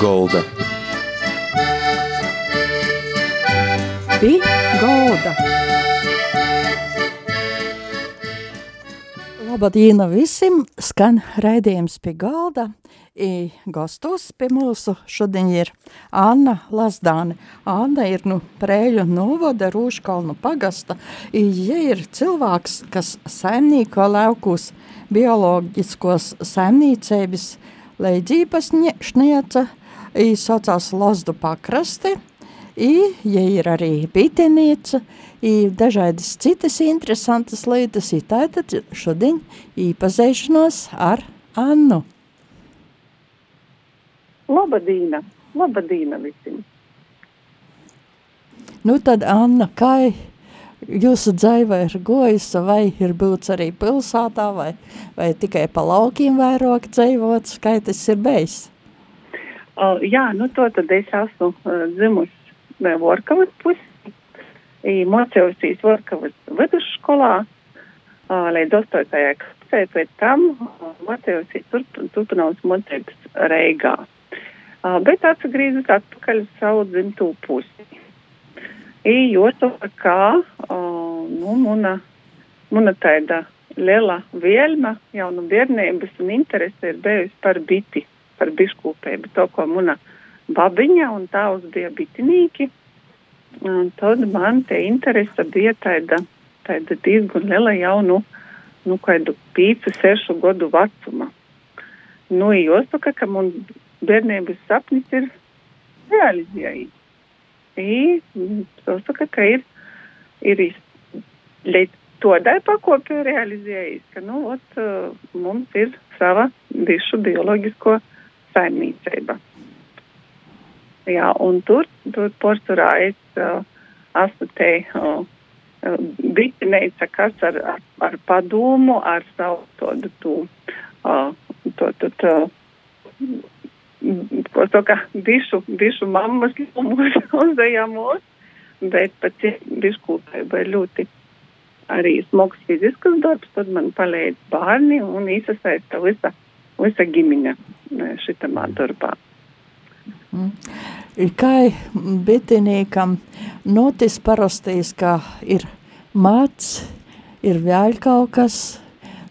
Golda. Pie golda. Labdien visiem! Skan raidījums pie galda. I gastos pie mūsu šodien ir Anna Lazdāne. Anna ir nu Prēļu novada Rūškalnu pagasta. I, ja ir cilvēks, kas saimnīko laukus bioloģiskos saimnīcēbis leidzības šnieca, i saucās Lazdu pakraste, i, ja ir arī bitenieca, i dažādas citas interesantas lietas, i tātad šodien īpazēšanos ar Annu. Labadīna, labadīna visiem. Nu tad, Anna, kā jūsu dzīve ir gojusi, vai ir būts arī pilsētā, vai, vai tikai pa laukiem vairāk dzīvots, kā tas ir bijis? Uh, jā, nu to tad es esmu uh, dzimusi Vorkavas pusi, mocījusīs Vorkavas vidusskolā uh, līdz 8. klasē, pēc tam mocījusīs turp, turpinājums mocības Reigā. Uh, bet atgriežas atpakaļ uz savu dzimto pusi. I jūtu, kā uh, nu, muna, muna tāda liela vēlme jau no bērnības un interese ir bijusi par biti, par biškūpēju, to, ko muna babiņa un tavs bija bitinīki. Un tad man te interese bija tāda, tāda diezgan liela jau nu, nu kādu pīcu, sešu gadu vecuma. Nu, jāsaka, ka man bērnības sapnis ir realizējis. I jāsaka, ka ir, ir līdz tādai pakopē realizējis, ka, nu, ot, mums ir sava dišu bioloģisko saimniecība. Jā, un tur, tur porcelā es uh, te uh, bitineica, kas ar, ar, ar padomu, ar savu tādu, tu, uh, to, to, to, ko saka, dišu, dišu mammas lomos uzdevamos, bet pat diškūtība ir ļoti arī smags fizisks darbs, tad man palīdz bērni un iesaista visa, visa ģimene šitamā darbā. Kā bitiniekam notis parastīs, ka ir mats, ir vēl kaut kas,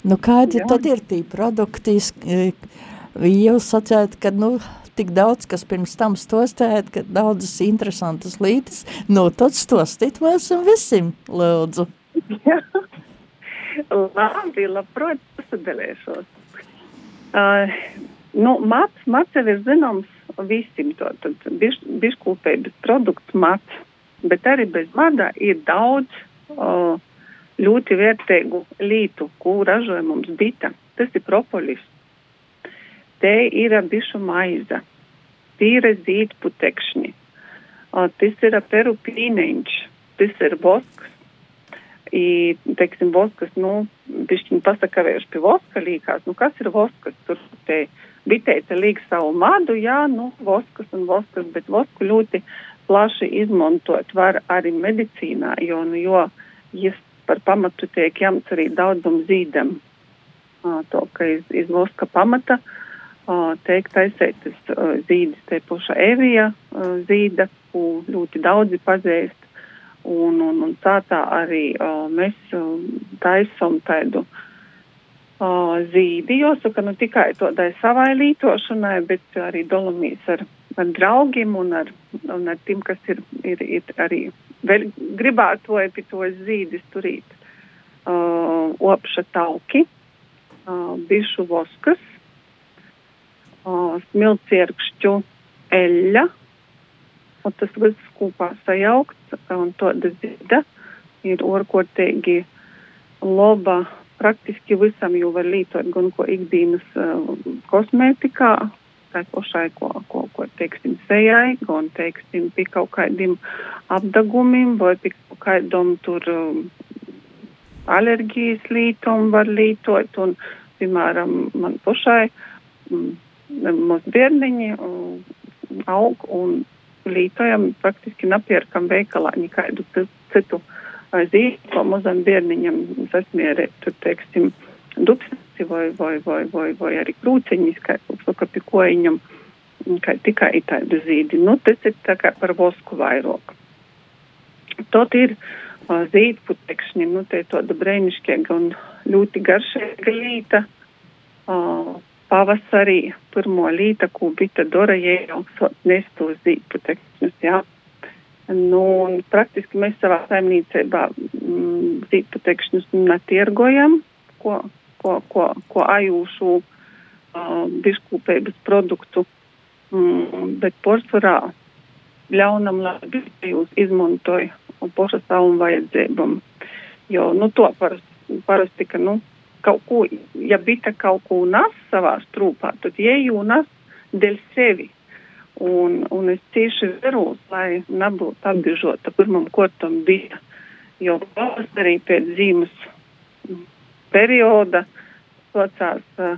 nu kādi Jā. tad ir tī produkti, jūs sacējat, ka, nu, tik daudz, kas pirms tam stostējat, ka daudzas interesantas lītas, nu, tad stostīt mēs visiem, lūdzu. Jā. Labi, labprāt, pasadalēšos. Uh, nu, mats, mats jau ir zināms visiem to, biš, biškūpējas produkts mats, bet arī bez madā ir daudz uh, ļoti vērtīgu lītu, ko ražoja mums bita. Tas ir propolis. Te ir bišu maize, tīra zīdputekšņi, uh, tas ir peru pīneņš, tas ir vosks. I, teiksim, voskas, nu, bišķiņ pasakavējuši pie voska līkās, nu, kas ir voskas? Tur te bitēce līk savu madu, jā, nu, voskas un voskas, bet vosku ļoti plaši izmantot var arī medicīnā, jo, nu, jo, ja par pamatu tiek jāmts arī daudzum zīdam, to, ka iz, iz voska pamata tiek taisētas zīdes, te puša evija zīda, ko ļoti daudzi pazīst, un, un, un tā tā arī uh, mēs uh, taisam tādu uh, zīdi, jāsaka, nu tikai tādai savai lītošanai, bet arī dolomīs ar, ar draugiem un ar, un ar tiem, kas ir, ir, ir arī vēl gribētu to pie to zīdis turīt. Uh, opša tauki, uh, bišu voskas, uh, smilcierkšķu eļļa, un tas viss kopā sajaukts, un tāda zida ir orkotīgi loba praktiski visam, jo var lītot gan ko ikdienas uh, kosmētikā, tā pašai, ko, ko, ko, teiksim, sejai, gan, teiksim, pie kaut kādiem apdagumiem vai pie kaut kādam tur um, alerģijas lītum var lītot, un, piemēram, man pašai, um, mūsu bērniņi um, aug un lītojam, praktiski napierkam veikalā nekādu citu zīmi, ko mazam bērniņam sasmierēt, tur, teiksim, dupsnesi vai, vai, vai, vai, vai arī krūceņas, kā saka, pie kojiņam. kā tikai tādu zīdi. Nu, tas ir tā kā par vosku vairāk. Tot ir zīdputekšņi, nu, te tāda brēnišķīga un ļoti garšīga līta. Uh, pavasarī pirmo līta, ko bita dora, jau nes tos zīdputekšņus, jā. Nu, un praktiski mēs savā saimniecībā mm, zīdputekšņus netirgojam, ko, ko, ko, ko ajūšu uh, biškūpēbas produktu, mm, bet porcelā ļaunam labi jūs izmantoja paša savam vajadzībam. Jo, nu, to parasti, parasti ka, nu, kaut ko, ja bita kaut ko nes savā strūpā, tad ieju nes dēļ sevi. Un, un es tieši veros, lai nebūtu apbiežota pirmam kortam bija, jo pavasarī pēc zīmes perioda socās uh,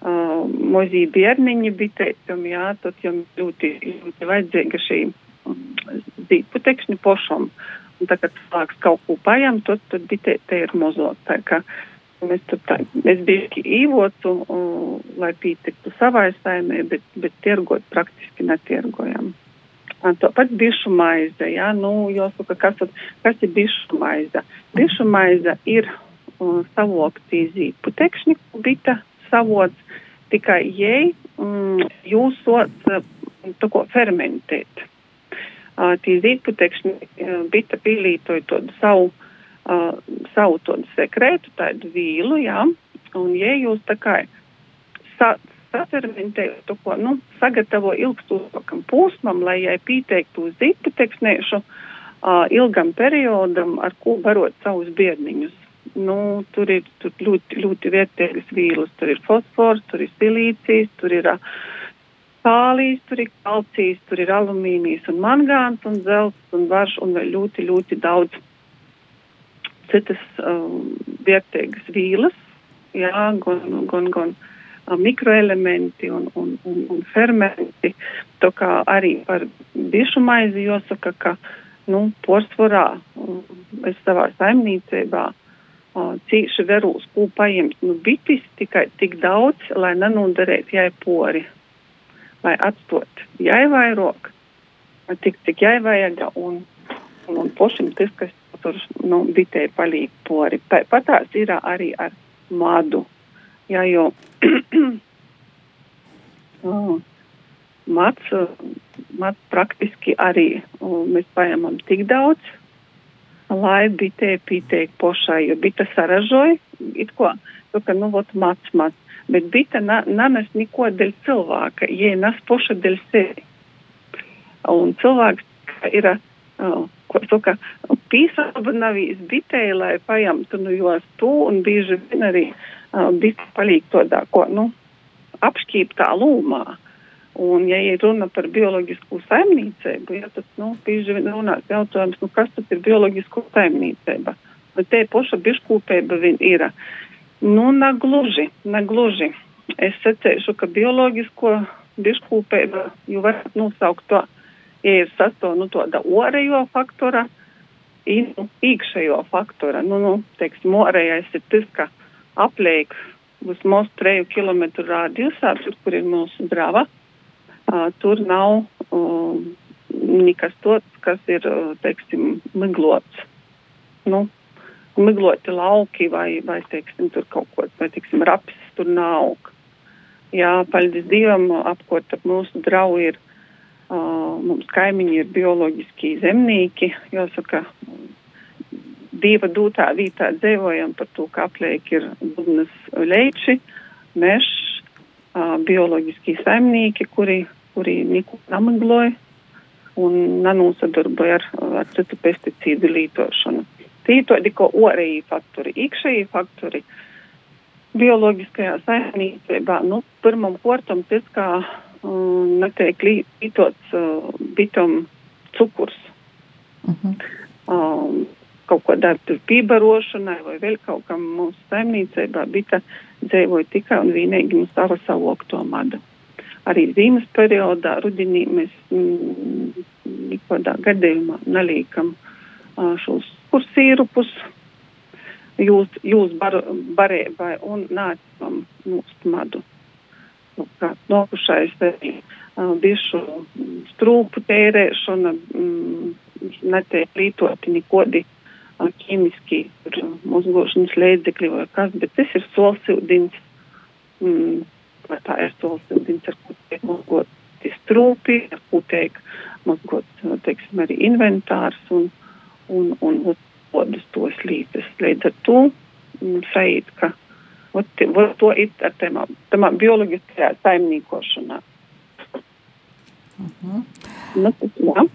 uh, mozīja bērniņi bitētam, jā, tad jums ļoti, ļoti vajadzīga šī zīdputekšņi pošam. Un kad cilvēks kaut ko paņem, tad, tad bitē te ir mozot. Tā kā mēs tur tā, mēs bieži īvotu, un, lai pītiktu savai saimē, bet, bet tirgot praktiski netirgojam. Tāpat bišu maize, jā, nu, jāsaka, kas, kas ir bišu maize? Bišu maize ir uh, savokti zīdputekšņi, bita savots, tikai jai mm, jūsot uh, ko fermentēt tie zīdputekšņi bita pielītoja tādu savu, uh, savu tādu sekrētu, tādu vīlu, jā, un ja jūs tā kā sa, safermentējat to, ko, nu, sagatavo ilgstošākam posmam, lai jai pieteiktu uz zīdputekšņiešu uh, ilgam periodam, ar ko barot savus bērniņus. Nu, tur ir tur ļoti, ļoti vērtīgas vīlas, tur ir fosfors, tur ir silīcijas, tur ir uh, kālijs, tur ir kalcijs, tur ir alumīnijas un mangāns un zelts un varš un vēl ļoti, ļoti daudz citas um, vērtīgas vīlas, jā, gan, gan, gan um, mikroelementi un, un, un, un fermenti. Tā kā arī par bišu maizi jāsaka, ka, nu, porsvarā um, es savā saimniecībā uh, cīši verūs, ko paņemt, nu, bitis tikai tik daudz, lai nenodarētu jai pori lai atstot jāievairok, tik cik jāievajaga un, un, un pošim tas, kas tur, nu, bitē palīk pori. Patās ir arī ar madu. Jā, jo mats, mats praktiski arī mēs paņemam tik daudz, lai bitē pīteik pošai, jo bita saražoja, it ko, to, ka, nu, vot mats, mats bet bita na, nenes neko dēļ cilvēka, ja nes poša dēļ sevi. Un cilvēks ir, uh, ko saka, pīsabunavīs bitei, lai paņemtu nu jos tu, un bieži vien arī uh, bita palīk tādā, ko, nu, apšķīptā lūmā. Un, ja ir runa par bioloģisku saimniecību, ja, tad, nu, bieži vien runās jautājums, nu, kas tad ir bioloģisko saimniecība? Bet te poša biškūpēba ir. Uh, Nu, negluži, negluži. Es secēšu, ka bioloģisko biškūpību jau var nosaukt to, ja ir sasto, nu, tāda orējo faktora, nu, īkšējo faktora. Nu, nu, teiksim, orējais ir tas, ka apliek vismaz 3 km rādījusā, tur, kur ir mūsu drava. Uh, tur nav uh, nekas tāds, kas ir, teiksim, miglots. Nu, migloti lauki vai, vai teiksim, tur kaut ko, vai, teiksim, rapsis tur nav. Jā, paldies Dievam, apkot ap mūsu draugu ir, uh, mums kaimiņi ir bioloģiski zemnieki, jāsaka, dieva dūtā vītā dzīvojam par to, ka apliek ir budnas leiči, mešs, bioloģiski saimnieki, kuri, kuri neko namigloja un nenosadarboja ar, ar citu pesticīdu lītošanu. Ir tādi kā orēji faktori, iekšēji faktori. Bioloģiskajā saimniecībā, nu, pirmam kortam tas, kā netiek lītots uh, bitam cukurs. Uh mhm. -huh. um, kaut ko dara tur pībarošanai vai vēl kaut kam mūsu saimniecībā bita dzīvoja tikai un vienīgi mums ar savu okto madu. Arī zīmes periodā, rudenī mēs mm, nikodā gadījumā neliekam uh, šos kur sīrupus jūs, jūs bar, barībai un nācam mūsu madu. Nu, nokušais arī uh, bišu strūpu tērēšana, mm, netiek lītoti nekodi uh, ķīmiski uzgošanas līdzekļi vai kas, bet tas ir solsildins, mm, vai tā ir solsildins, ar ko tiek mazgoti strūpi, ar ko tiek mazgot, teiksim, arī inventārs un, un, un, un podas tos līdzes. Līdz ar to mm, sajūt, ka ot, ot, to ir ar tamā, tamā bioloģiskajā saimnīkošanā. Uh -huh. nu, tas, jā.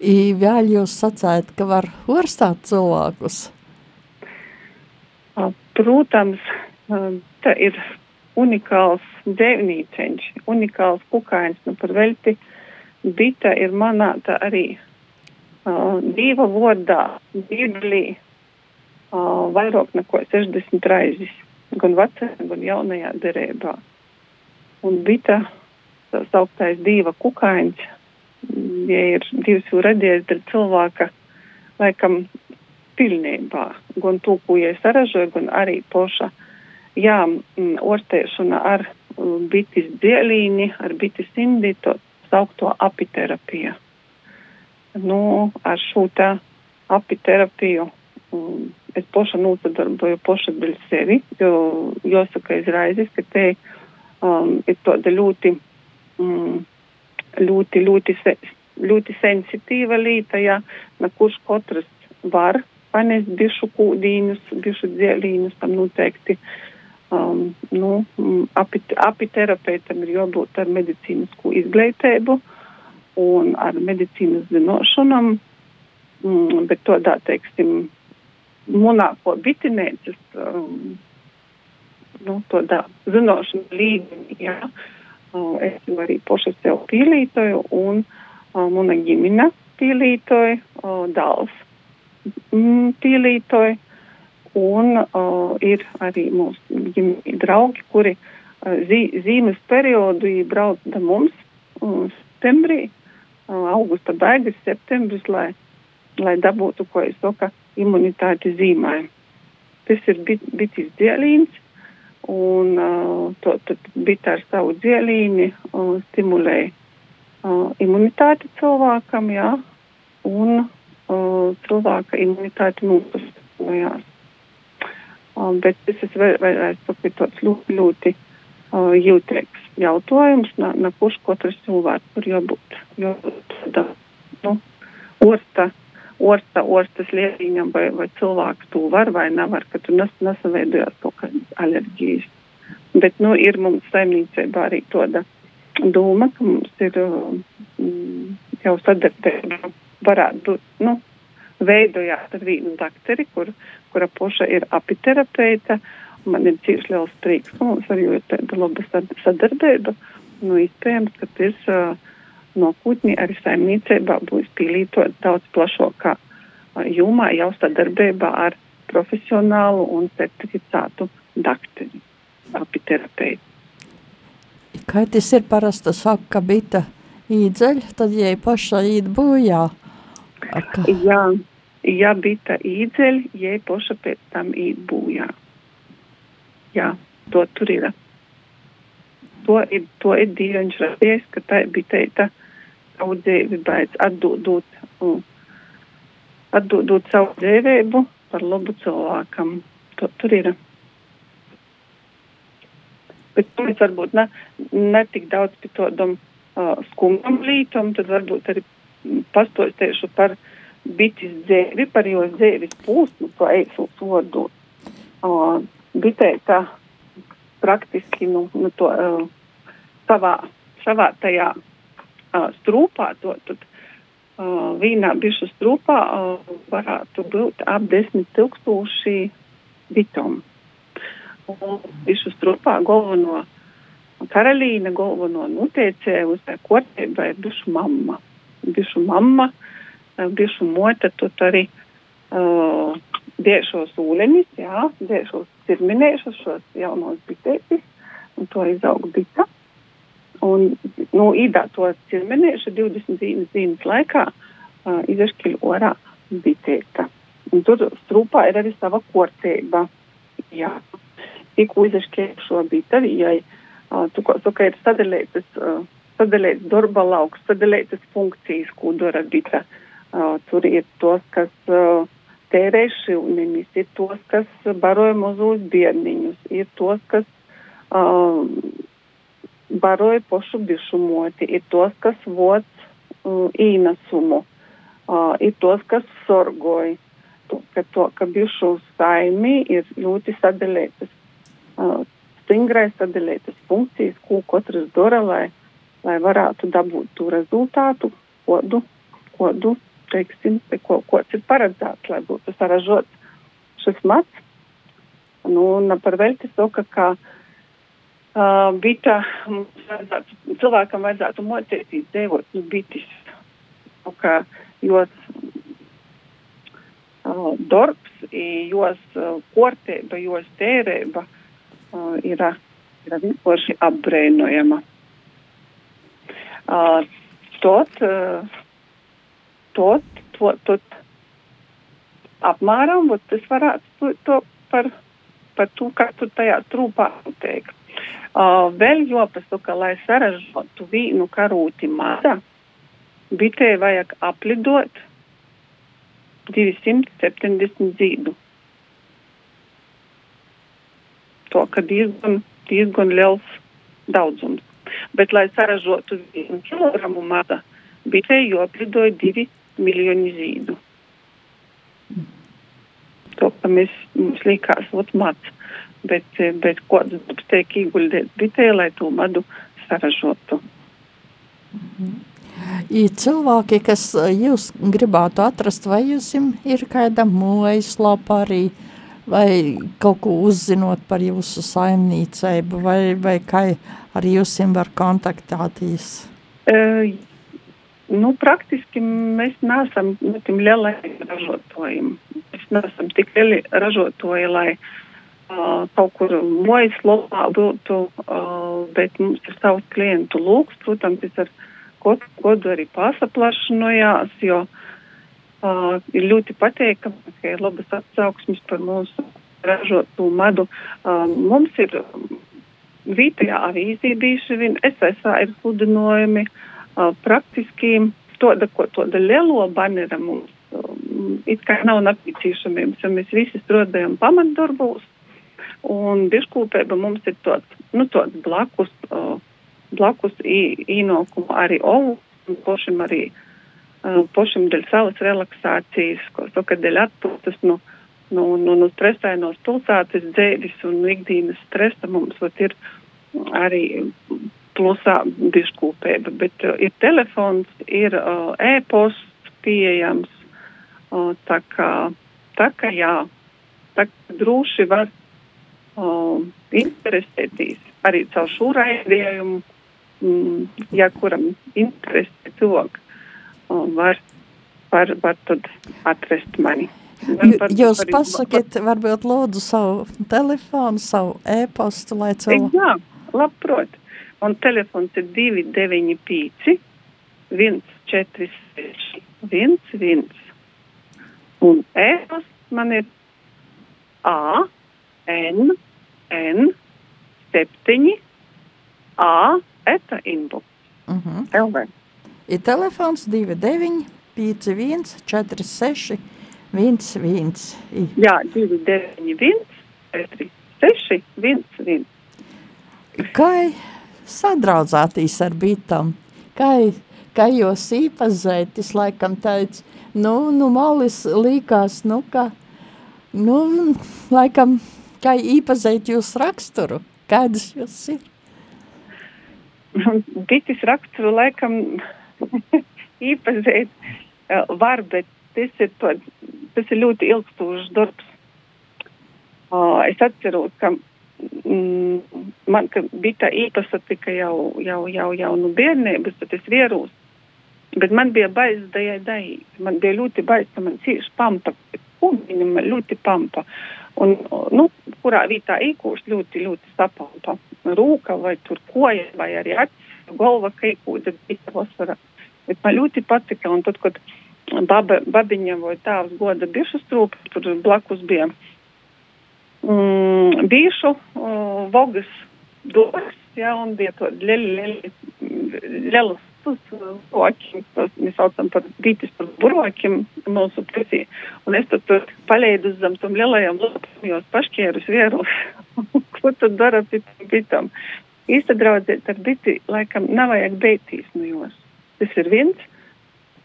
I vēl jūs sacējat, ka var orstāt cilvēkus? Protams, tā ir unikāls dzīvnīceņš, unikāls kukainis, nu par velti bita ir manāta arī uh, dieva vārdā, Bībelī, uh, vairāk neko 60 raizes, gan vecajā, gan jaunajā derībā. Un bita, tā sauktais dieva kukaiņš, ja ir divas redzējis, tad cilvēka laikam pilnībā, gan to, ko ja saražoja, gan arī poša, jā, orstēšana ar bitis dzielīni, ar bitis indi, to saukto apiterapiju nu, ar šo tā apiterapiju um, es poša nosadarboju poša dēļ sevi, jo jāsaka izraizes, ka te um, ir tāda ļoti, um, ļoti, ļoti, se, ļoti sensitīva līta, ja, na kurš katrs var panest bišu kūdīņus, bišu dzielīņus, tam noteikti. Um, nu, apit, apiterapeitam ir jābūt ar medicīnisku izglītību un ar medicīnas zināšanām, mm, bet tādā, teiksim, monāko bitinēcis, um, nu, tādā zināšanu līmenī, jā. Uh, es jau arī poša sev pielītoju un uh, mana ģimene pielītoja, uh, dāls mm, pielītoja un uh, ir arī mūsu ģimene draugi, kuri uh, zī, zīmes periodu brauc da mums uh, septembrī augusta beigas, septembris, lai, lai dabūtu, ko es saku, imunitāti zīmē. Tas ir bit, bitis dzielīns, un uh, to tad bita ar savu dzielīni uh, stimulē uh, imunitāti cilvēkam, jā, un uh, cilvēka imunitāti nopastinājās. Uh, bet tas ir vēl, vēl, vēl, vēl tāds ļoti, ļoti uh, jūtīgs jautājums, na, na kurš katrs cilvēks tur jābūt. jābūt da, nu, orsta, orsta, lietiņam, vai, vai cilvēks to var vai nevar, ka tur nes, nesaveidojās kaut kādas alerģijas. Bet, nu, ir mums saimniecībā arī tāda doma, ka mums ir mm, jau sadarbība varētu būt, nu, veidojāt ar vienu dakteri, kur, kura poša ir apiterapeita, uh, man ir cīši liels prieks, ka mums arī ir tāda laba sadarbība. Nu, iespējams, ka tas uh, nākotnē arī saimniecībā būs pielītot daudz plašākā uh, jomā jau sadarbībā ar profesionālu un certificētu dakteri, apiterapeitu. Kā tas ir parasti saka, ka bita īdzeļ, tad jai paša īt bojā. Ka... Jā, ja bita īdzeļ, jai paša pēc tam īt bojā jā, to tur ir. To ir, to ir Dievs radījis, ka tā bija teita savu dzīvi beidz atdodot, atdodot savu dzīvību par labu cilvēkam. To tur ir. Bet mēs varbūt ne, ne tik daudz pie tādam uh, skumjam lītam, tad varbūt arī pastostiešu par bitis dzēvi, par jo dzēvis pūsmu, to eisu vārdu. Uh, bitē tā praktiski nu, nu, to, uh, savā, savā tajā uh, strūpā, to, tad vīnā bišu strūpā varētu būt ap desmit tūkstoši bitom. Un bišu strūpā galveno karalīne, galveno noteicēju uz tā kortībā ir bišu mamma. Bišu mamma, bišu mota, tad arī uh, diešos ūleņus, jā, diešos cirminēšus, šos jaunos bitētis, un to izaug bita. Un, nu, īdā to cirminēšu 20 zīmes zīmes laikā uh, izašķiļ orā bitēta. Un tur strūpā ir arī sava korteiba. Jā. Tikko izašķiļ šo bita, viņai, uh, tu, ko, tu, ka ir sadalītas, uh, sadalīts darba lauks, sadalītas funkcijas, ko dara bita. Uh, tur ir tos, kas uh, tērē šivniņus, ir tos, kas baroja mazos bērniņus, ir tos, kas uh, baroja pošu bišumoti, ir tos, kas voc uh, īnesumu, uh, ir tos, kas sorgoja. Ka to, ka bišu saimi ir ļoti sadalītas, uh, stingrai sadalītas funkcijas, ko katrs dara, lai, lai varētu dabūt to rezultātu, kodu, kodu teiksim, ko, ko ir paredzēts, lai būtu saražots šis mats. Nu, un par velti saka, ka uh, bita, vajadzētu, cilvēkam vajadzētu mocēties dzīvot, nu, bitis, nu, ka jos uh, darbs, jos uh, kortēba, jos tērēba uh, ir, ir vienkārši apbrēnojama. Uh, tot, uh, tot, to, to apmēram, tas varētu to, to par, par to, kā tu tajā trūpā teikt. Vēl jopasaka, lai saražotu vīnu karūti mada, bitē vajag aplidot 270 zīdu. To, ka diezgan, diezgan liels daudzums. Bet, lai saražotu vienu kilogramu mada, bitē joplidoja 2 miljoni zīdu. To, ka mēs, mums likās, ot mats, bet, bet kāds darbs tiek ieguldīts bitē, lai to madu saražotu. Ir cilvēki, kas jūs gribētu atrast, vai jums ir kāda mājaslapa arī, vai kaut ko uzzinot par jūsu saimniecību, vai, vai kā arī jūs var kontaktēties? Uh, Nu, praktiski mēs neesam nu, tik lieli ražotāji. Mēs neesam tik lieli ražotāji, lai uh, kaut kur mojas lopā būtu, bet mums ir savs klientu lūks. Protams, es ar kaut kodu arī pasaplašanojās, jo ir ļoti pateikami, ka ir labas atsauksmes par mūsu ražotu madu. Mums ir vietējā avīzī bijuši, SSA ir sludinojumi. Praktiski tāda, ko tāda lielo banera mums um, it kā nav nepieciešamības, jo mēs visi strādājam pamatdarbos, un biškūpēba mums ir tāds, nu, tāds blakus, uh, blakus īnokumu arī ovu, un pošim arī, uh, pošim dēļ savas relaksācijas, ko saka, dēļ atpūtas, nu, nu, nu, nu stresainos pilsētas dzēvis un ikdienas stresa mums vat ir arī plusā biškūpēba, bet uh, ir telefons, ir uh, e-posts pieejams, uh, tā kā, tā kā jā, tā kā droši var uh, interesēties arī caur šo raidījumu, mm, ja kuram interesē cilvēku, uh, var, var, var tad atrast mani. Jūs pasakiet, varbūt lūdzu savu telefonu, savu e-postu, lai cilvēku. Jā, labprot. Un telefons ir 295 146 11. Un e-pasta man ir A, N, N, 7, A, eta inbox. Uh -huh. LV. Ir telefons 29 51 46 11. Jā, 291 46 11. Kā sadraudzētīs ar bitām. Kā, kā jūs īpazētis, laikam teica, nu, nu, malis līkās, nu, ka, nu, laikam, kā īpazēt jūs raksturu, kādas jūs ir? Bitis raksturu laikam īpazēt uh, var, bet tas ir, to, tas ir ļoti ilgstošs darbs. Es atceros, ka mm, man bija tā īpašsatika jau, jau, jau, jau no bērnības, tad es vierūs. Bet man bija baisa dajai dai. Man bija ļoti baisa, man cieši pampa. Viņa man ļoti pampa. Un, nu, kurā vietā īkūst ļoti, ļoti sapampa. Rūka vai tur koja vai arī acis, galva kaikūda bija vasara. Bet man ļoti patika. Un tad, kad baba, babiņa vai tāvs goda bišas trūpa, tur blakus bija mm, bijušu uh, vogas domas, ja, un bija to ļeļi, ļeļi lielus burbuļiem, mēs saucam par bītis par burbuļiem mūsu pusī. Un es tad tur palēdu zem tam lielajam lopam, jos pašķērus vierus. Ko tad dara pie bitām? Īsta draudzēt ar biti, laikam, nevajag beigtīs no jos. Tas ir viens.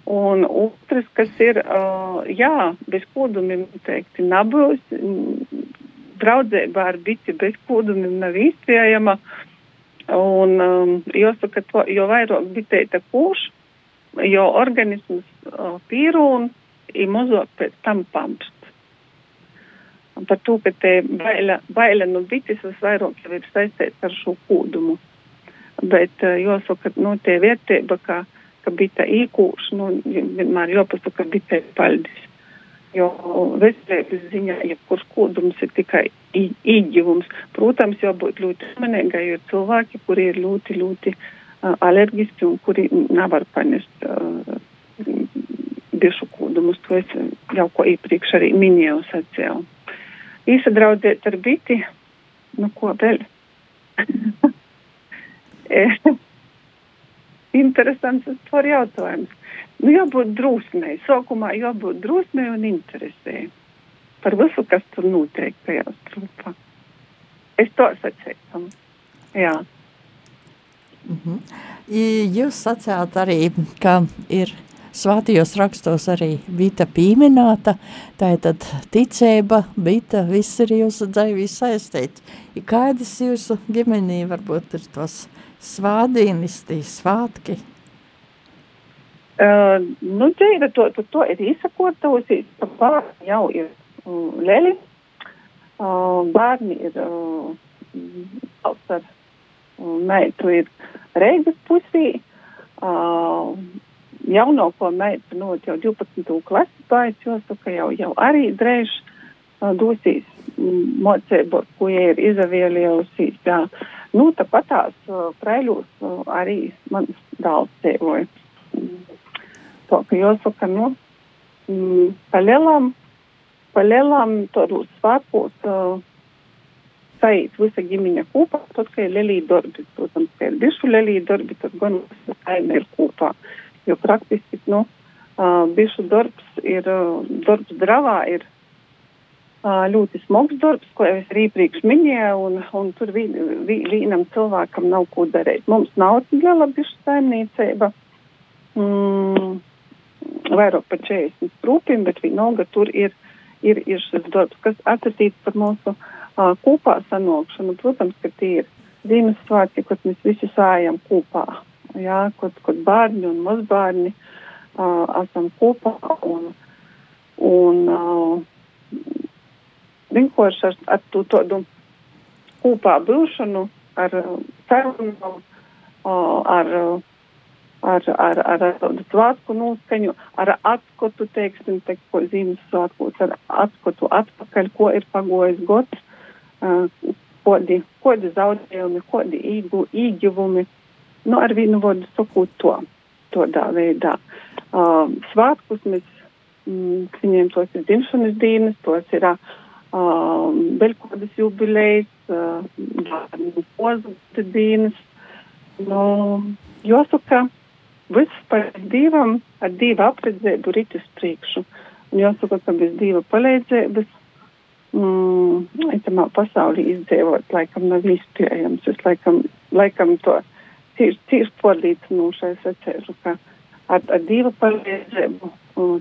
Un otrs, kas ir, uh, jā, bez kodumiem noteikti nabūs, draudzībā ar biti bez kodumiem nav īstējama. Un um, jāsaka, to, jo vairāk bitēta kūš, jo organisms uh, pīrūn, ir mazāk pēc tam pampst. Un par to, ka te baila, baila no bites visvairāk jau ir saistīts ar šo kodumu. Bet uh, jāsaka, nu, te vērtība, ka ka bita īkūš, nu, vienmēr jāpasaka, ka bita ir paļdis. Jo veselības ziņā, ja kurš kodums ir tikai īģivums, protams, jābūt ļoti uzmanīgai, jo cilvēki, kuri ir ļoti, ļoti uh, alergiski un kuri nevar panest uh, bišu kodumus, to es jau ko iepriekš arī minēju sacēju. Īsadraudzēt ar biti, nu ko vēl? interesants tas jautājums. Nu, jābūt drūsmei. Sākumā jābūt drūsmei un interesē par visu, kas tur notiek tajā strupā. Es to sacītu. Jā. Mm -hmm. Jūs sacījāt arī, ka ir svātījos rakstos arī bita pieminēta, tā ir ticība, bita, viss ir jūsu dzīvi saistīts. Kādas jūsu ģimenī varbūt ir tos svādienisti, svātki? Uh, nu, dzīve to, to, to ir izsakotavusi, ka bērni jau ir um, leli, uh, bērni ir uh, ar uh, meitu ir Reigas pusī, uh, jaunāko meitu no jau 12. klases baids, jāsaka, jau, jau arī drēž uh, dosīs mocību, ko ir. Uh, Nu, tāpat tās uh, preļos uh, arī mans dāls dzīvoja. To, ka jāsaka, nu, mm, palielam, palielam tādos svētkos uh, saīt visa ģimeņa kopā, tad, ka ir lelī darbi, protams, ka ir bišu lelī darbi, tad gan visa saime ir kopā. Jo praktiski, nu, uh, bišu darbs ir, uh, darbs dravā ir ļoti smags darbs, ko es arī iepriekš minēju, un, un tur vi, vi, vienam cilvēkam nav ko darīt. Mums nav tik liela bišu saimniecība, mm, vairāk par 40 strūpiem, bet vienalga tur ir, ir, ir šis darbs, kas atsatīts par mūsu uh, kopā sanokšanu. Protams, ka tie ir Ziemassvētki, kad mēs visi sājam kopā, jā, kad, kad bērni un mazbērni uh, esam kopā un, un uh, vienkārši ar, ar to tādu kopā būšanu, ar sarunām, ar, ar, ar, ar, ar tādu svētku noskaņu, ar atskatu, teiksim, te, ko Ziemassvētkos, ar atskatu atpakaļ, ko ir pagojis gods, kodi, kodi zaudējumi, kodi īgu, īgivumi, nu, ar vienu vārdu sakot to, tādā veidā. Uh, svētkus mēs, mm, viņiem tos ir dzimšanas dienas, tos ir uh, vēl kādas jubilejas, pozas dienas. Nu, jāsaka, viss par divam, ar divu apredzēbu rit uz priekšu. Un jāsaka, ka bez diva palīdzības, mm, itamā pasaulī izdzīvot, laikam nav iespējams. Es laikam, laikam to tīši, tīši podlīdzinošai sacēžu, ka ar, ar divu palīdzību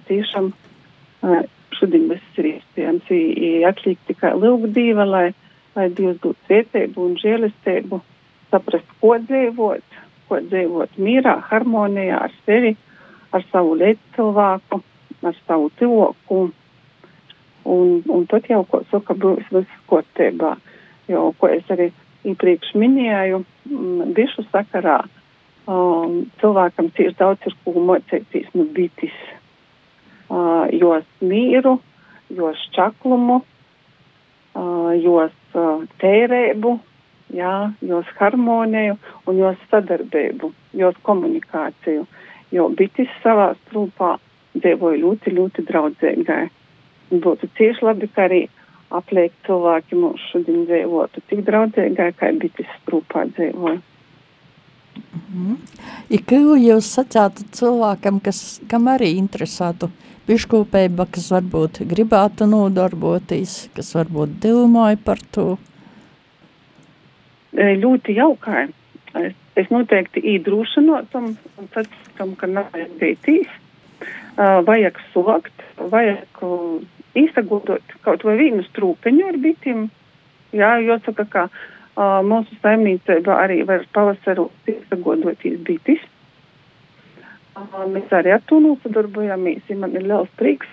tiešām uh, šodien viss ir iespējams. Atliek tikai lūgt Dievu, lai, lai Dievs dod svētību un žēlistību, saprast, ko dzīvot, ko dzīvot mierā, harmonijā ar sevi, ar savu līdzcilvēku, ar savu cilvēku. Un, un tad jau, ko saka, būs viss kārtībā. Jo, ko es arī iepriekš minēju, mm, bišu sakarā, um, cilvēkam cieši daudz ir ko mocēties no bitis uh, jos mīru, jos čaklumu, uh, jos uh, tērēbu, jā, jos harmoniju un jos sadarbību, jos komunikāciju. Jo bitis savā strūpā dzīvoja ļoti, ļoti draudzēgai. Būtu cieši labi, ka arī apliek cilvēki mums šodien dzīvotu tik draudzēgai, kā bitis strūpā dzīvoja. Mhm. Ko jūs sacātu cilvēkam, kas, kam arī interesētu biškopība, kas varbūt gribētu nodarboties, kas varbūt domāja par to? Ļoti jaukai. Es, es noteikti īdrūšanotam un sacītam, ka nav jābeitīs. Vajag sokt, vajag izsagodot kaut vai vienu strūpeņu ar bitiem. Jā, jo saka, ka uh, mūsu saimniecība arī var pavasaru izsagodotīs bitis. Uh, mēs arī ar to nosadarbojamies, ja man ir liels prieks.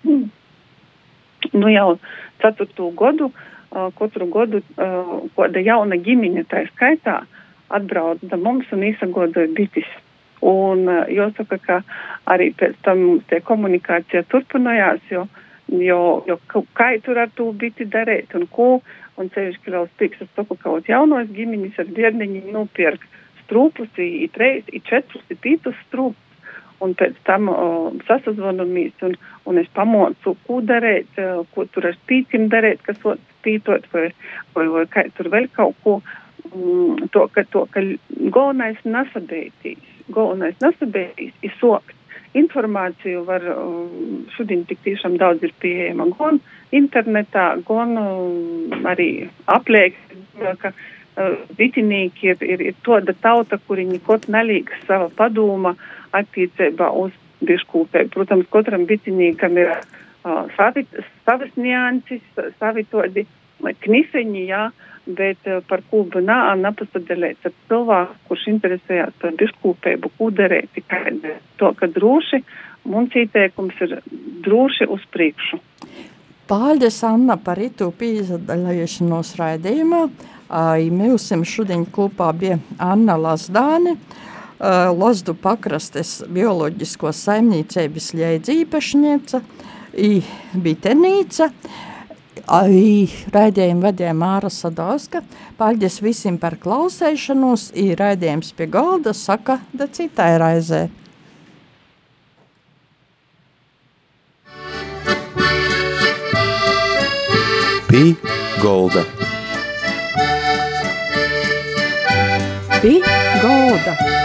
nu jau ceturto gadu, uh, katru gadu, kāda jauna ģimeņa tā skaitā atbrauc da mums un izsagodoja bitis. Un jāsaka, ka arī pēc tam tie komunikācija turpinājās, jo, jo, jo kā tur ar to biti darīt un ko, un sevišķi liels prieks, es saku, ka kaut jaunos ģimeņus ar bērniņiem nopirkt strūpus, i treis, i četrus, i pītus strūpus. Un pēc tam uh, sasazvanamies un, un es pamocu, ko darīt, uh, ko tur ar spīcim darīt, kas spītot vai, vai, vai kā tur vēl kaut ko. Um, to, ka, to, ka galvenais nesabeitīs, galvenais nesabeitīs ir sokt. Informāciju var um, šodien tik tiešām daudz ir pieejama gan internetā, gan um, arī apliek, ka vitinīki ir, ir, ir tāda tauta, kuri nekot nelīgs sava padoma attiecībā uz biškūpē. Protams, katram vitinīkam ir uh, savi, savas nianses, savi tādi kniseņi, jā, bet par kūbu nā, nepasadalēts ar cilvēku, kurš interesējās par biškūpēbu, kūderēt, tikai to, ka droši, mums ieteikums ir droši uz priekšu. Paldies, Anna, par itu piedalīšanos raidījumā. Mūsim šodien kopā bija Anna Lazdāne, Lozdu pakrastes bioloģisko saimniecības ļēdz bitenīca, raidījumu vadīja Māra Sadauska. Paldies visiem par klausēšanos, i raidījums pie galda saka da citai raizē. Pī golda. Pī golda.